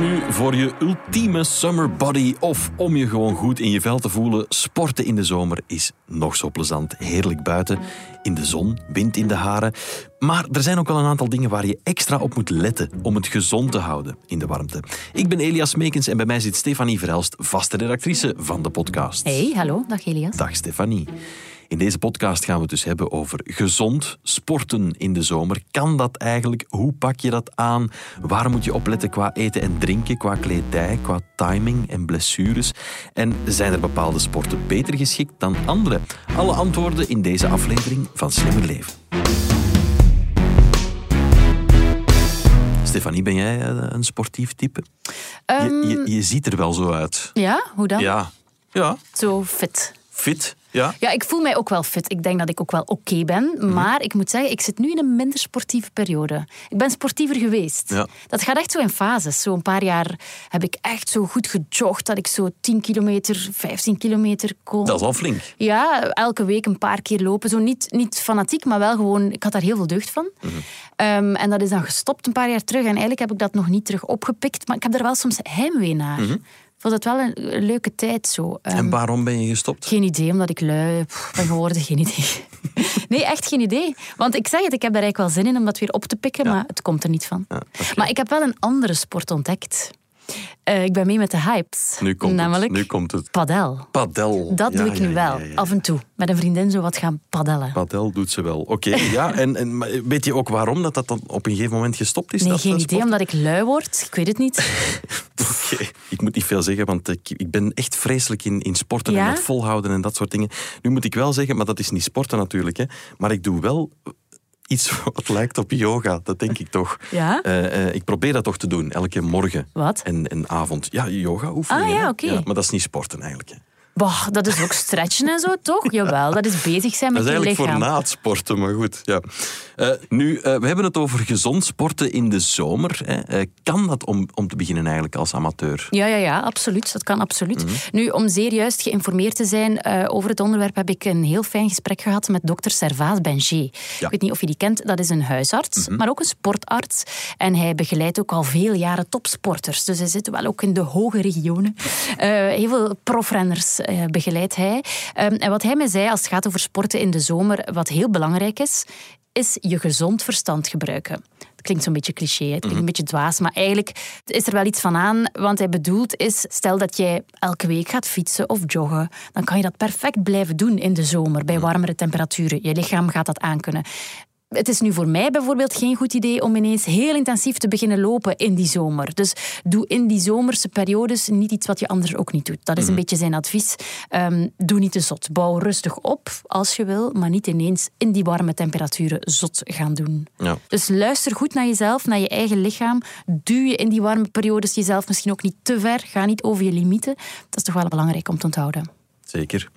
Nu voor je ultieme summer body of om je gewoon goed in je vel te voelen? Sporten in de zomer is nog zo plezant. Heerlijk buiten, in de zon, wind in de haren. Maar er zijn ook wel een aantal dingen waar je extra op moet letten om het gezond te houden in de warmte. Ik ben Elias Meekens en bij mij zit Stefanie Verhelst, vaste redactrice van de podcast. Hey, hallo. Dag Elias. Dag Stefanie. In deze podcast gaan we het dus hebben over gezond sporten in de zomer. Kan dat eigenlijk? Hoe pak je dat aan? Waar moet je opletten qua eten en drinken, qua kledij, qua timing en blessures? En zijn er bepaalde sporten beter geschikt dan andere? Alle antwoorden in deze aflevering van Slimmer Leven. Stefanie, ben jij eh, een sportief type? Je, je, je ziet er wel zo uit. Ja, hoe dan? Ja, ja, Zo fit. fit. Ja. Ja, ik voel mij ook wel fit. Ik denk dat ik ook wel oké ben. Mhm. Maar ik moet zeggen, ik zit nu in een minder sportieve periode. Ik ben sportiever geweest. Ja. Dat gaat echt zo in fases. Zo een paar jaar heb ik echt zo goed gejogd dat ik zo 10 kilometer, 15 kilometer kon. Dat is al flink. Ja, elke week een paar keer lopen. Zo niet, niet fanatiek, maar wel gewoon... Ik had daar heel veel deugd van. Mhm. Ehm, en dat is dan gestopt een paar jaar terug. En eigenlijk heb ik dat nog niet terug opgepikt. Maar ik heb er wel soms heimwee naar. Ik vond het wel een, een leuke tijd zo. Ehm, En waarom ben je gestopt? geen idee, omdat ik lui pff, ben geworden. Geen idee. Nee, echt geen idee. Want ik zeg het, ik heb daar eigenlijk wel zin in om dat weer op te pikken, maar het komt er niet van. Maar ik heb wel een andere sport ontdekt. Eh, ik ben mee met de hypes. Nu komt namelijk het. Nu komt het. padel. Padel. Dat Ja, doe ik nu wel, af en toe. Met een vriendin zo wat gaan padellen. Padel doet ze wel. Oké, ja. En, en weet je ook waarom dat, dat dan op een gegeven moment gestopt is? Nee, dat, geen idee, omdat ik lui word. Ik weet het niet. Oké, Ik moet niet veel zeggen, want ik, ik ben echt vreselijk in, in sporten en dat volhouden en dat soort dingen. Nu moet ik wel zeggen, maar dat is niet sporten natuurlijk, hè, maar ik doe wel iets wat lijkt op yoga, dat denk ik toch. Ja? Eh, eh, ik probeer dat toch te doen, elke morgen. Wat? En, en avond. Ja, yoga oefeningen. Ah, ja, oké. maar dat is niet sporten eigenlijk. Bah, dat is ook stretchen en zo, toch? Jawel, dat is bezig zijn Dat met is je eigenlijk voor lichaam. na het sporten, maar goed. Ja. Eh, nu, eh, we hebben het over gezond sporten in de zomer. Hè. Eh, kan dat om, om te beginnen eigenlijk als amateur? Ja, ja, ja, absoluut. Dat kan absoluut. Mhm. Nu, om zeer juist geïnformeerd te zijn over het onderwerp, heb ik een heel fijn gesprek gehad met dokter Servaas Benger. Ik weet niet of je die kent, dat is een huisarts, Mhm. maar ook een sportarts. En hij begeleidt ook al veel jaren topsporters. Dus hij zit wel ook in de hoge regionen. Heel veel profrenners eh, begeleidt hij. Ehm, en wat hij mij zei als het gaat over sporten in de zomer, wat heel belangrijk is, is je gezond verstand gebruiken. Het klinkt zo'n beetje cliché, het klinkt een beetje dwaas, maar eigenlijk is er wel iets van aan. Want hij bedoelt is, stel dat jij elke week gaat fietsen of joggen, dan kan je dat perfect blijven doen in de zomer, bij warmere temperaturen. Je lichaam gaat dat aankunnen. Het is nu voor mij bijvoorbeeld geen goed idee om ineens heel intensief te beginnen lopen in die zomer. Dus doe in die zomerse periodes niet iets wat je anders ook niet doet. Dat is een beetje zijn advies. Ehm, doe niet te zot. Bouw rustig op als je wil, maar niet ineens in die warme temperaturen zot gaan doen. Ja. Dus luister goed naar jezelf, naar je eigen lichaam. Duw je in die warme periodes jezelf misschien ook niet te ver. Ga niet over je limieten. Dat is toch wel belangrijk om te onthouden. Zeker.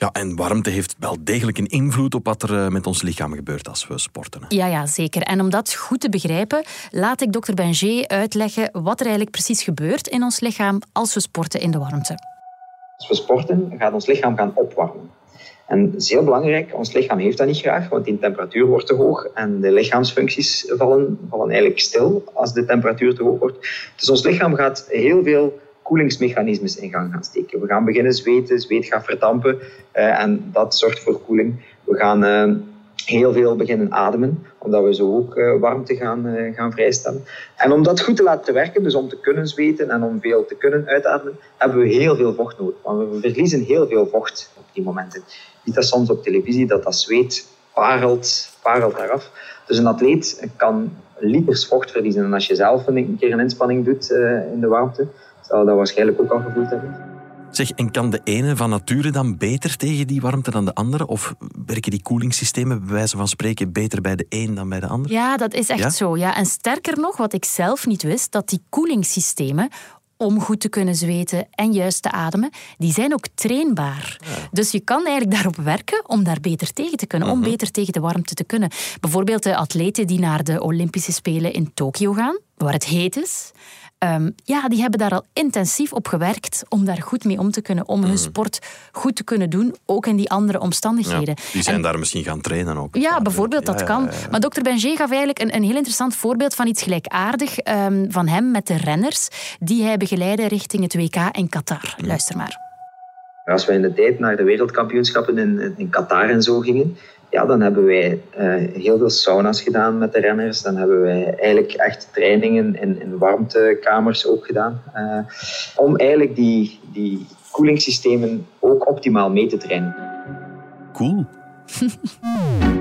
Ja, en warmte heeft wel degelijk een invloed op wat er eh, met ons lichaam gebeurt als we sporten. Ja, ja, zeker. En om dat goed te begrijpen, laat ik dokter Benger uitleggen wat er eigenlijk precies gebeurt in ons lichaam als we sporten in de warmte. Als we sporten, gaat ons lichaam gaan opwarmen. En dat is heel belangrijk, ons lichaam heeft dat niet graag, want die temperatuur wordt te hoog en de lichaamsfuncties vallen, vallen eigenlijk stil als de temperatuur te hoog wordt. Dus ons lichaam gaat heel veel koelingsmechanismes in gang gaan steken. We gaan beginnen zweten, zweet gaat verdampen eh, en dat zorgt voor koeling. We gaan eh, heel veel beginnen ademen, omdat we zo ook eh, warmte gaan, gaan vrijstellen. En om dat goed te laten werken, dus om te kunnen zweten en om veel te kunnen uitademen, hebben we heel veel vocht nodig. Want we verliezen heel veel vocht op die momenten. Je ziet dat soms op televisie, dat dat zweet parelt, parelt eraf. Dus een atleet kan liters vocht verliezen. En als je zelf een keer een inspanning doit eh, in de warmte, zou je dat waarschijnlijk ook al gevoeld hebben. Zeg, en kan de ene van nature dan beter tegen die warmte dan de andere? Of werken die koelingssystemen bij wijze van spreken beter bij de een dan bij de ander? Ja, dat is echt Ja? zo. Ja. En sterker nog, wat ik zelf niet wist, dat die koelingssystemen om goed te kunnen zweten en juist te ademen, die zijn ook trainbaar. Dus je kan eigenlijk daarop werken om daar beter tegen te kunnen, om beter tegen de warmte te kunnen. Bijvoorbeeld de atleten die naar de Olympische Spelen in Tokio gaan, waar het heet is. Ehm, ja, die hebben daar al intensief op gewerkt om daar goed mee om te kunnen, om hun Mm. sport goed te kunnen doen, ook in die andere omstandigheden. Die zijn daar misschien gaan trainen ook. Ja, bijvoorbeeld, dat Ja, kan. ja, ja. Maar dokter Benjé gaf eigenlijk een, een heel interessant voorbeeld van iets gelijkaardig ehm, van hem met de renners die hij begeleidde richting het WK in Qatar. Luister maar. Als wij in de tijd naar de wereldkampioenschappen in, in Qatar en zo gingen, ja, dan hebben wij eh, heel veel sauna's gedaan met de renners. Dan hebben wij eigenlijk echt trainingen in, in warmtekamers ook gedaan. eh, om eigenlijk die, die koelingssystemen ook optimaal mee te trainen. Cool.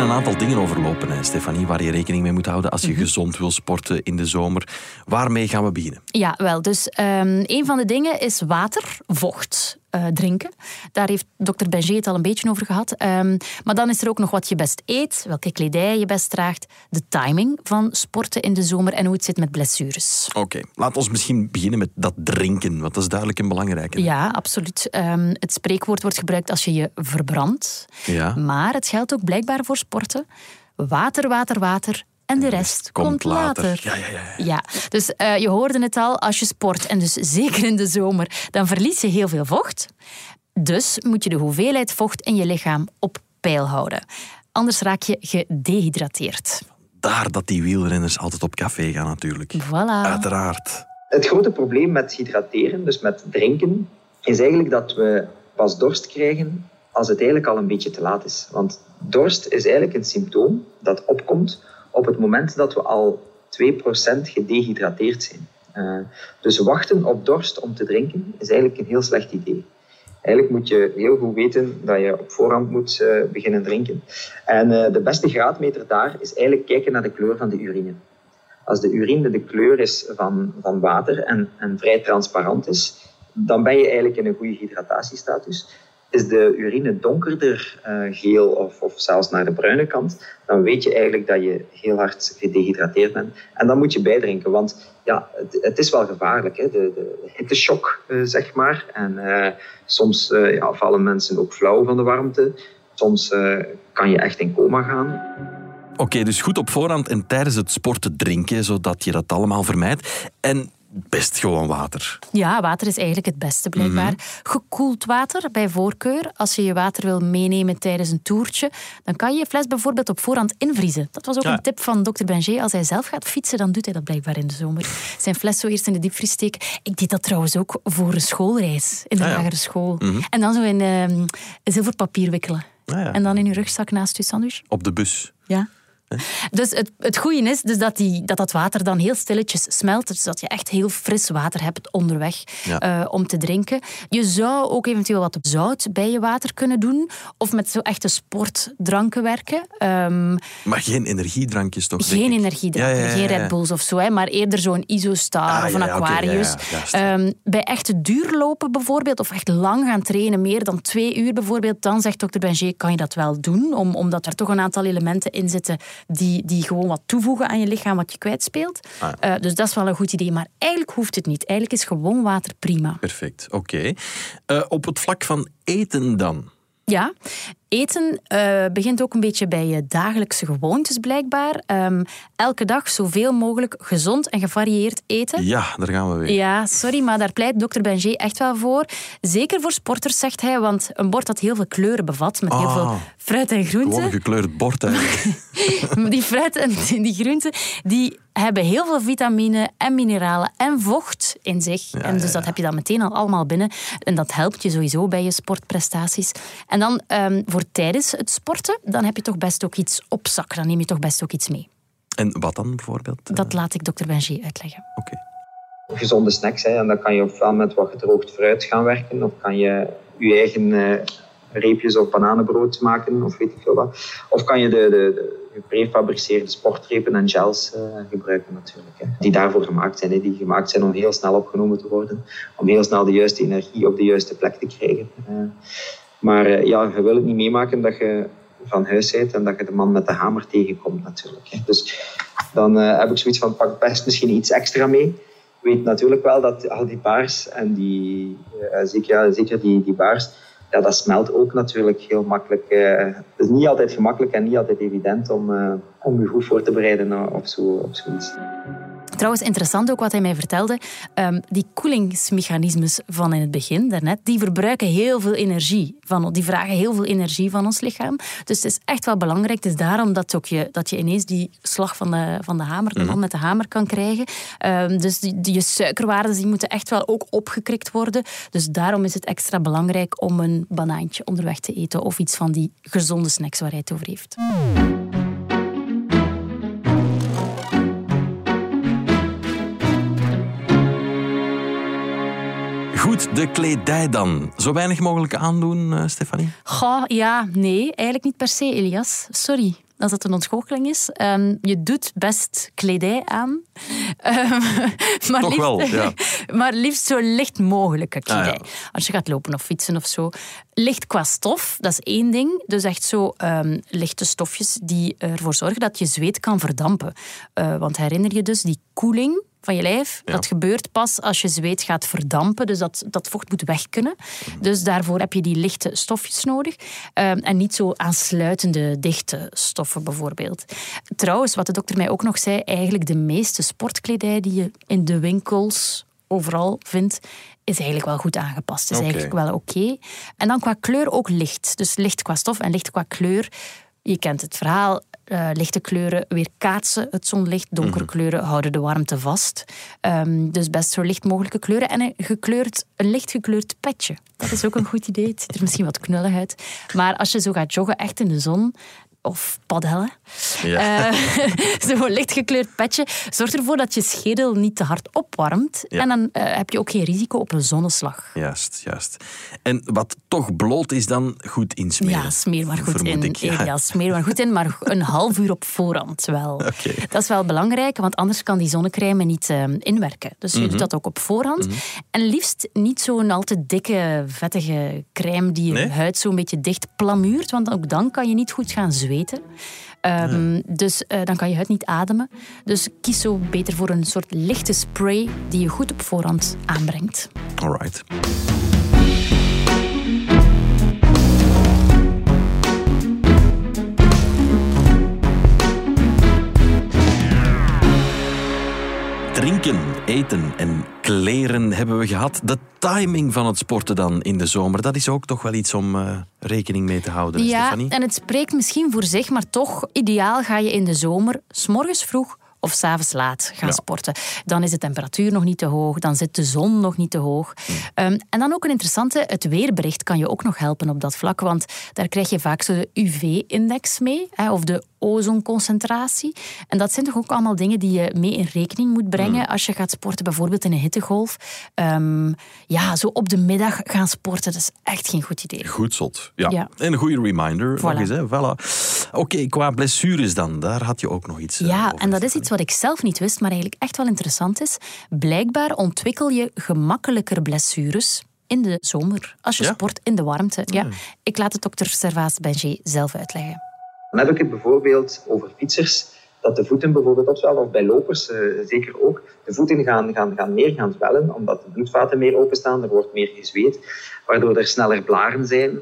Een aantal dingen overlopen, hè, Stefanie, waar je rekening mee moet houden als je Mhm. gezond wil sporten in de zomer. Waarmee gaan we beginnen? Ja, wel. Dus ehm, een van de dingen is water, vocht. Eh, drinken. Daar heeft dokter Benjé het al een beetje over gehad. Ehm, maar dan is er ook nog wat je best eet, welke kledij je best draagt, de timing van sporten in de zomer en hoe het zit met blessures. Oké, laat ons misschien beginnen met dat drinken, want dat is duidelijk een belangrijke. Ja, absoluut. Ehm, het spreekwoord wordt gebruikt als je je verbrandt. Ja. Maar het geldt ook blijkbaar voor sporten. Water, water, water. En de rest komt, later. Ja, ja, ja. Ja, dus eh, je hoorde het al, als je sport, en dus zeker in de zomer, dan verlies je heel veel vocht. Dus moet je de hoeveelheid vocht in je lichaam op peil houden. Anders raak je gedehydrateerd. Daar dat die wielrenners altijd op café gaan natuurlijk. Voilà. Uiteraard. Het grote probleem met hydrateren, dus met drinken, is eigenlijk dat we pas dorst krijgen als het eigenlijk al een beetje te laat is. Want dorst is eigenlijk een symptoom dat opkomt op het moment dat we al 2% gedehydrateerd zijn. Eh, dus wachten op dorst om te drinken is eigenlijk een heel slecht idee. Eigenlijk moet je heel goed weten dat je op voorhand moet eh, beginnen drinken. En eh, de beste graadmeter daar is eigenlijk kijken naar de kleur van de urine. Als de urine de kleur is van, van water en, en vrij transparant is, dan ben je eigenlijk in een goede hydratatiestatus. Is de urine donkerder eh, geel of, of zelfs naar de bruine kant, dan weet je eigenlijk dat je heel hard gedehydrateerd bent. En dan moet je bijdrinken, want ja, het, het is wel gevaarlijk, hè? De, de eh, zeg maar. En eh, soms ja, vallen mensen ook flauw van de warmte. Soms kan je echt in coma gaan. Oké, dus goed op voorhand en tijdens het sporten drinken, zodat je dat allemaal vermijdt. En best gewoon water. Ja, water is eigenlijk het beste blijkbaar. Gekoeld water bij voorkeur. Als je je water wil meenemen tijdens een toertje, dan kan je je fles bijvoorbeeld op voorhand invriezen. Dat was ook Ja. een tip van dokter Benjé. Als hij zelf gaat fietsen, dan doet hij dat blijkbaar in de zomer. Zijn fles zo eerst in de diepvries steken. Ik deed dat trouwens ook voor een schoolreis in de Ah ja. lagere school. En dan zo in ehm, zilverpapier wikkelen. Ah ja. En dan in je rugzak naast je sandwich. Op de bus. Ja. Dus het, het goede is dus dat, die, dat dat water dan heel stilletjes smelt. Dus dat je echt heel fris water hebt onderweg Ja. eh, om te drinken. Je zou ook eventueel wat zout bij je water kunnen doen. Of met zo echte sportdranken werken. Ehm, Maar geen energiedrankjes toch? geen Ja, ja, ja, geen. Red Bulls of zo. Hè, maar eerder zo'n Isostar Ah, of een Aquarius. Ehm, bij echte duurlopen bijvoorbeeld, of echt lang gaan trainen, meer dan twee uur bijvoorbeeld, dan zegt dokter Benjé, kan je dat wel doen, om, omdat er toch een aantal elementen in zitten die, die gewoon wat toevoegen aan je lichaam wat je kwijtspeelt. Ah. Eh, dus dat is wel een goed idee. Maar eigenlijk hoeft het niet. Eigenlijk is gewoon water prima. Perfect, oké. Eh, op het vlak van eten dan? Ja, eten eh, begint ook een beetje bij je dagelijkse gewoontes blijkbaar. Ehm, elke dag zoveel mogelijk gezond en gevarieerd eten. Ja, daar gaan we weer. Ja, sorry, maar daar pleit dokter Benjé echt wel voor. Zeker voor sporters, zegt hij, want een bord dat heel veel kleuren bevat, met heel Ah. veel fruit en Gewoon groenten. een gekleurd bord eigenlijk. Die fruit en die groenten, die hebben heel veel vitamine en mineralen en vocht in zich. en dus ja, dat heb je dan meteen al allemaal binnen. En dat helpt je sowieso bij je sportprestaties. En dan ehm, voor tijdens het sporten, dan heb je toch best ook iets op zak. Dan neem je toch best ook iets mee. en wat dan bijvoorbeeld? Eh, Dat laat ik dokter Benjé uitleggen. Oké. gezonde snacks. Hè. En dan kan je ofwel met wat gedroogd fruit gaan werken, of kan je je eigen eh, reepjes of bananenbrood maken, of weet ik veel wat. Of kan je de, de, de geprefabriceerde sportrepen en gels eh, gebruiken natuurlijk. Hè. Die daarvoor gemaakt zijn. Hè. Die gemaakt zijn om heel snel opgenomen te worden. Om heel snel de juiste energie op de juiste plek te krijgen. Eh, maar eh, ja, je wil het niet meemaken dat je van huis bent en dat je de man met de hamer tegenkomt natuurlijk. Hè. Dus dan uh, heb ik zoiets van, pak best misschien iets extra mee. weet natuurlijk wel dat al die baars en die, uh, zeker, zeker die, die baars, ja, dat smelt ook natuurlijk heel makkelijk. Uh, het is niet altijd gemakkelijk en niet altijd evident om, om je goed voor te bereiden op, zo, op zoiets. Trouwens, interessant ook wat hij mij vertelde. Um, die koelingsmechanismes van in het begin, daarnet, die verbruiken heel veel energie. Van, die vragen heel veel energie van ons lichaam. Dus het is echt wel belangrijk. Het is daarom dat, ook je, dat je ineens die slag van de, van de hamer, de man mhm. met de hamer kan krijgen. Um, dus die, die, je suikerwaarden die moeten echt wel ook opgekrikt worden. Dus daarom is het extra belangrijk om een banaantje onderweg te eten. Of iets van die gezonde snacks waar hij het over heeft. De kledij dan. Zo weinig mogelijk aandoen, uh, Stefanie? Goh, ja, nee, eigenlijk niet per se, Elias. Sorry als dat een ontgoocheling is. Um, je doet best kledij aan. Um, maar Toch liefst, wel, ja. maar liefst zo licht mogelijke ah, kledij. Als je gaat lopen of fietsen of zo. Licht qua stof, dat is één ding. Dus echt zo um, lichte stofjes die ervoor zorgen dat je zweet kan verdampen. Uh, want herinner je dus die koeling van je lijf. Dat gebeurt pas als je zweet gaat verdampen. Dus dat, dat vocht moet weg kunnen. Dus daarvoor heb je die lichte stofjes nodig. Ehm, en niet zo aansluitende dichte stoffen bijvoorbeeld. Trouwens, wat de dokter mij ook nog zei, eigenlijk de meeste sportkledij die je in de winkels overal vindt, is eigenlijk wel goed aangepast. Is eigenlijk wel oké. En dan qua kleur ook licht. Dus licht qua stof en licht qua kleur. Je kent het verhaal. Uh, lichte kleuren weerkaatsen het zonlicht. Donkere mhm. kleuren houden de warmte vast. Um, dus best zo licht mogelijke kleuren. En een, gekleurd, een licht gekleurd petje. Dat is ook een goed idee. Het ziet er misschien wat knullig uit. Maar als je zo gaat joggen, echt in de zon, of padellen. Ja. Uh, Zo'n lichtgekleurd petje zorgt ervoor dat je schedel niet te hard opwarmt. En dan uh, heb je ook geen risico op een zonneslag. Juist, juist. En wat toch bloot is dan goed insmeren. Ja, smeer maar goed in. Ik, ja. smeer maar goed in, maar een half uur op voorhand wel. Okay. Dat is wel belangrijk, want anders kan die zonnecrème niet uh, inwerken. Dus je mm -hmm. doet dat ook op voorhand. Mm -hmm. En liefst niet zo'n al te dikke, vettige crème die je nee? huid zo'n beetje dicht plamuurt, want ook dan kan je niet goed gaan zweten weten. Um, Dus uh, dan kan je huid niet ademen. Dus kies zo beter voor een soort lichte spray die je goed op voorhand aanbrengt. Alright. Drinken, eten en kleren hebben we gehad. De timing van het sporten dan in de zomer, dat is ook toch wel iets om uh, rekening mee te houden, ja, Stefanie? en het spreekt misschien voor zich, maar toch, ideaal ga je in de zomer, s morgens vroeg of s'avonds laat gaan sporten. Dan is de temperatuur nog niet te hoog, dan zit de zon nog niet te hoog. Mm. Um, en dan ook een interessante, het weerbericht kan je ook nog helpen op dat vlak, want daar krijg je vaak zo de UV-index mee, hè, of de ozonconcentratie. En dat zijn toch ook allemaal dingen die je mee in rekening moet brengen mm. als je gaat sporten, bijvoorbeeld in een hittegolf. Um, ja, zo op de middag gaan sporten, dat is echt geen goed idee. Goed zot, ja. ja. En een goede reminder, voilà. nog eens. Hè. Voilà. Oké, okay, qua blessures dan, daar had je ook nog iets Ja, en dat is iets wat ik zelf niet wist, maar eigenlijk echt wel interessant is. Blijkbaar ontwikkel je gemakkelijker blessures in de zomer als je sport in de warmte. Ja. Hmm. Ik laat het dokter Servaas Benjé zelf uitleggen. Dan heb ik het bijvoorbeeld over fietsers, dat de voeten bijvoorbeeld opzwellen, of bij lopers uh, zeker ook. De voeten gaan, gaan, gaan meer gaan zwellen, omdat de bloedvaten meer openstaan, er wordt meer gezweet, waardoor er sneller blaren zijn.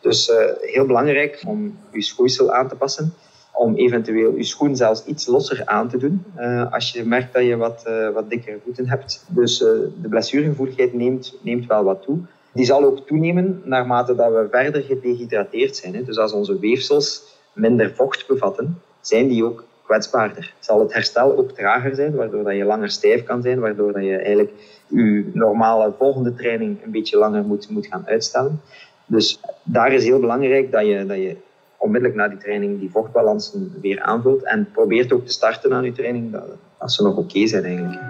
Dus uh, heel belangrijk om je schoeisel aan te passen om eventueel je schoen zelfs iets losser aan te doen uh, als je merkt dat je wat, wat dikkere voeten hebt. Dus de blessuregevoeligheid neemt, neemt wel wat toe. Die zal ook toenemen naarmate dat we verder gedehydrateerd zijn. Hè. Dus als onze weefsels minder vocht bevatten, zijn die ook kwetsbaarder. Zal het herstel ook trager zijn, waardoor dat je langer stijf kan zijn, waardoor dat je eigenlijk je normale volgende training een beetje langer moet, moet gaan uitstellen. Dus daar is heel belangrijk dat je, dat je onmiddellijk na die training die vochtbalansen weer aanvult. En probeert ook te starten aan je training als ze nog oké zijn eigenlijk.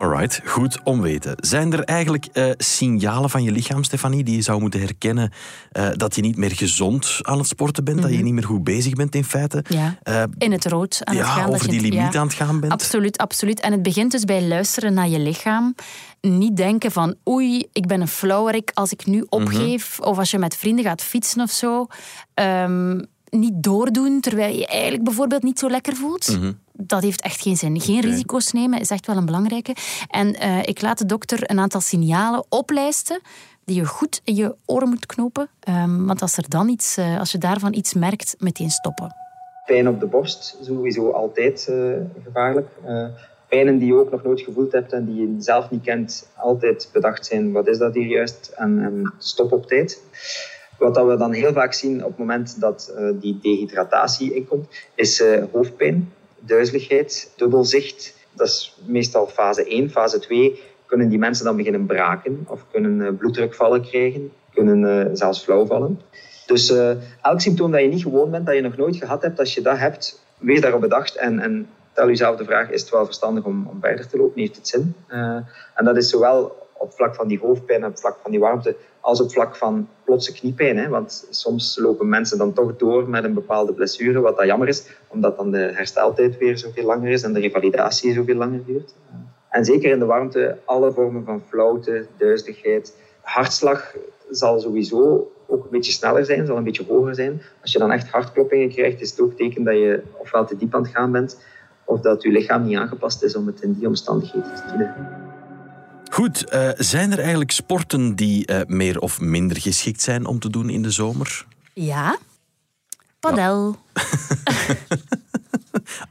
Alright, goed om weten. Zijn er eigenlijk uh, signalen van je lichaam, Stefanie, die je zou moeten herkennen uh, dat je niet meer gezond aan het sporten bent, mm -hmm. dat je mhm. niet meer goed bezig bent in feite? Ja, uh, in het rood aan ja, het gaan. over dat die je, limiet ja, aan het gaan bent? Absoluut, absoluut. En het begint dus bij luisteren naar je lichaam. Niet denken van oei, ik ben een flauwerik als ik nu opgeef. Mm -hmm. Of als je met vrienden gaat fietsen of zo. Um, niet doordoen terwijl je eigenlijk bijvoorbeeld niet zo lekker voelt. Dat heeft echt geen zin. Geen risico's nemen is echt wel een belangrijke. En eh, ik laat de dokter een aantal signalen oplijsten die je goed in je oren moet knopen. Ehm, want als, er dan iets, eh, als je daarvan iets merkt, meteen stoppen. Pijn op de borst, sowieso altijd eh, gevaarlijk. Uh, pijnen die je ook nog nooit gevoeld hebt en die je zelf niet kent, altijd bedacht zijn, wat is dat hier juist? En, en stop op tijd. Wat dat we dan heel vaak zien op het moment dat die dehydratatie inkomt, is hoofdpijn, duizeligheid, dubbelzicht. Dat is meestal fase 1. Fase 2 kunnen die mensen dan beginnen braken of kunnen bloeddrukvallen krijgen, kunnen zelfs flauw vallen. Dus elk symptoom dat je niet gewoon bent, dat je nog nooit gehad hebt, als je dat hebt, wees daarop bedacht en, en stel jezelf de vraag, is het wel verstandig om, om verder te lopen? Heeft het zin? Uh, en dat is zowel op vlak van die hoofdpijn, op vlak van die warmte, als op vlak van plotse kniepijn. Hè? Want soms lopen mensen dan toch door met een bepaalde blessure, wat dat jammer is, omdat dan de hersteltijd weer zoveel langer is en de revalidatie zoveel langer duurt. En zeker in de warmte, alle vormen van flauwte, duizeligheid, hartslag zal sowieso ook een beetje sneller zijn, zal een beetje hoger zijn. Als je dan echt hartkloppingen krijgt, is het ook teken dat je ofwel te diep aan het gaan bent, of dat je lichaam niet aangepast is om het in die omstandigheden te doen. Goed, uh, zijn er eigenlijk sporten die uh, meer of minder geschikt zijn om te doen in de zomer? Ja. Padel. Ja.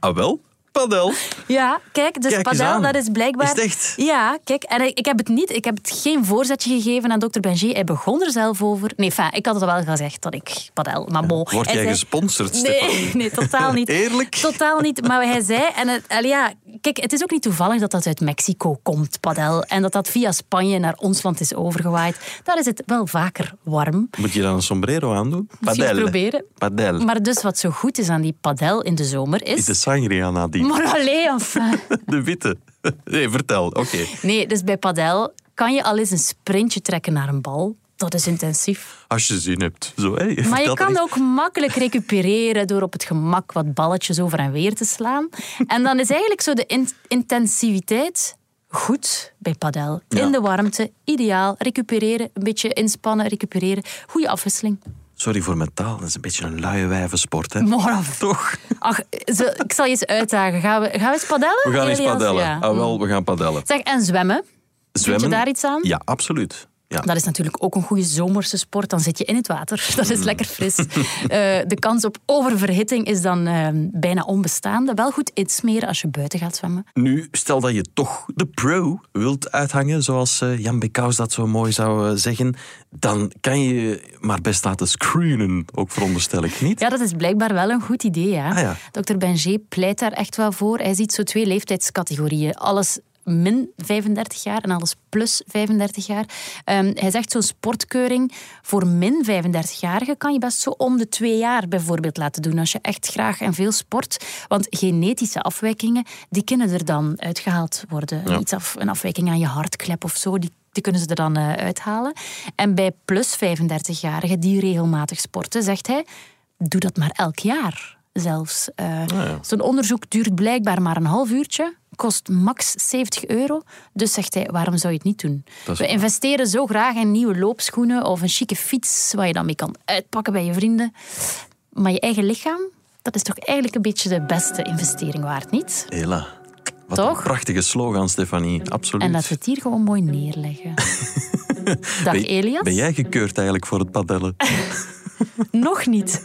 ah wel? Padel. Ja, kijk, dus Kijk padel, dat is blijkbaar... Is echt? Ja, kijk, en ik heb het niet, ik heb het geen voorzetje gegeven aan dokter Benji. Hij begon er zelf over. Nee, enfin, ik had het wel gezegd dat ik padel, maar bon. Word Hij jij zei- gesponsord, Stefan? Nee, nee, totaal niet. Eerlijk? Totaal niet. Maar hij zei, en het, ja, kijk, het is ook niet toevallig dat dat uit Mexico komt, padel. En dat dat via Spanje naar ons land is overgewaaid. Daar is het wel vaker warm. Moet je dan een sombrero aandoen? Eens proberen. Padel. Maar dus wat zo goed is aan die padel in de zomer Is is... de sangria nadien? Enfin. De witte. Nee, vertel. Oké. Nee, dus bij padel kan je al eens een sprintje trekken naar een bal. Dat is intensief. Als je zin hebt. Zo, hè? Maar je kan ook makkelijk recupereren door op het gemak wat balletjes over en weer te slaan. En dan is eigenlijk zo de in- intensiviteit goed bij padel. Ja. In de warmte, ideaal. Recupereren, een beetje inspannen, recupereren. Goede afwisseling. Sorry voor mijn taal, dat is een beetje een luie wijvensport, hè? Maar. Toch? Ach, zo, ik zal je eens uitdagen. Gaan we, gaan we eens padellen? We gaan eens padellen. Ja. Ah, wel, we gaan padellen. Zeg, en zwemmen? Zwemmen? daar iets aan? Ja, absoluut. Ja. Dat is natuurlijk ook een goede zomerse sport. Dan zit je in het water. Dat Mm. is lekker fris. Eh, de kans op oververhitting is dan eh, bijna onbestaande. Wel goed insmeren als je buiten gaat zwemmen. Nu, stel dat je toch de pro wilt uithangen, zoals eh, Jan Bekaus dat zo mooi zou zeggen, dan kan je je maar best laten screenen, ook veronderstel ik niet. Ja, dat is blijkbaar wel een goed idee. Ja. Ah, ja. Dr. Benjé pleit daar echt wel voor. Hij ziet zo twee leeftijdscategorieën. Alles min 35 jaar en alles plus 35 jaar. Ehm, hij zegt zo'n sportkeuring voor min 35-jarigen kan je best zo om de twee jaar bijvoorbeeld laten doen als je echt graag en veel sport. Want genetische afwijkingen, die kunnen er dan uitgehaald worden. Ja. Iets af, een afwijking aan je hartklep of zo, die die kunnen ze er dan eh, uithalen. En bij plus 35-jarigen die regelmatig sporten, zegt hij, doe dat maar elk jaar zelfs. Eh, ja. Zo'n onderzoek duurt blijkbaar maar een half uurtje, kost max 70 euro. Dus zegt hij, waarom zou je het niet doen? We waar. investeren zo graag in nieuwe loopschoenen of een chique fiets waar je dan mee kan uitpakken bij je vrienden. Maar je eigen lichaam, dat is toch eigenlijk een beetje de beste investering waard, niet? Hela. Wat Toch? een prachtige slogan, Stefanie. Absoluut. En laten we het hier gewoon mooi neerleggen. Dag ben, Elias. ben jij gekeurd eigenlijk voor het padellen? Nog niet.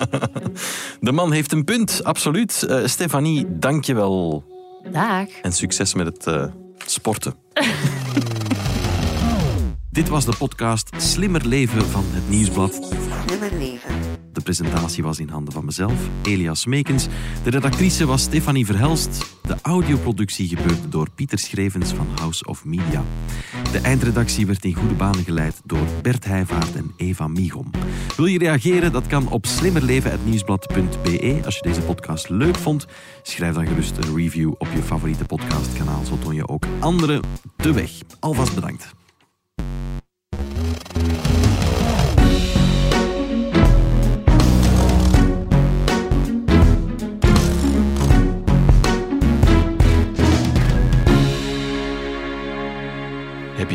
De man heeft een punt, absoluut. Eh, Stefanie, dank je wel. Dag. En succes met het eh, sporten. Dit was de podcast Slimmer Leven van het Nieuwsblad. Slimmer leven. De presentatie was in handen van mezelf, Elias Meekens. De redactrice was Stefanie Verhelst. De audioproductie gebeurde door Pieter Schrevens van House of Media. De eindredactie werd in goede banen geleid door Bert Heijvaart en Eva Michom. Wil je reageren? Dat kan op slimmerleven.nieuwsblad.be. Als je deze podcast leuk vond, schrijf dan gerust een review op je favoriete podcastkanaal. Zo toon je ook anderen de weg. Alvast bedankt.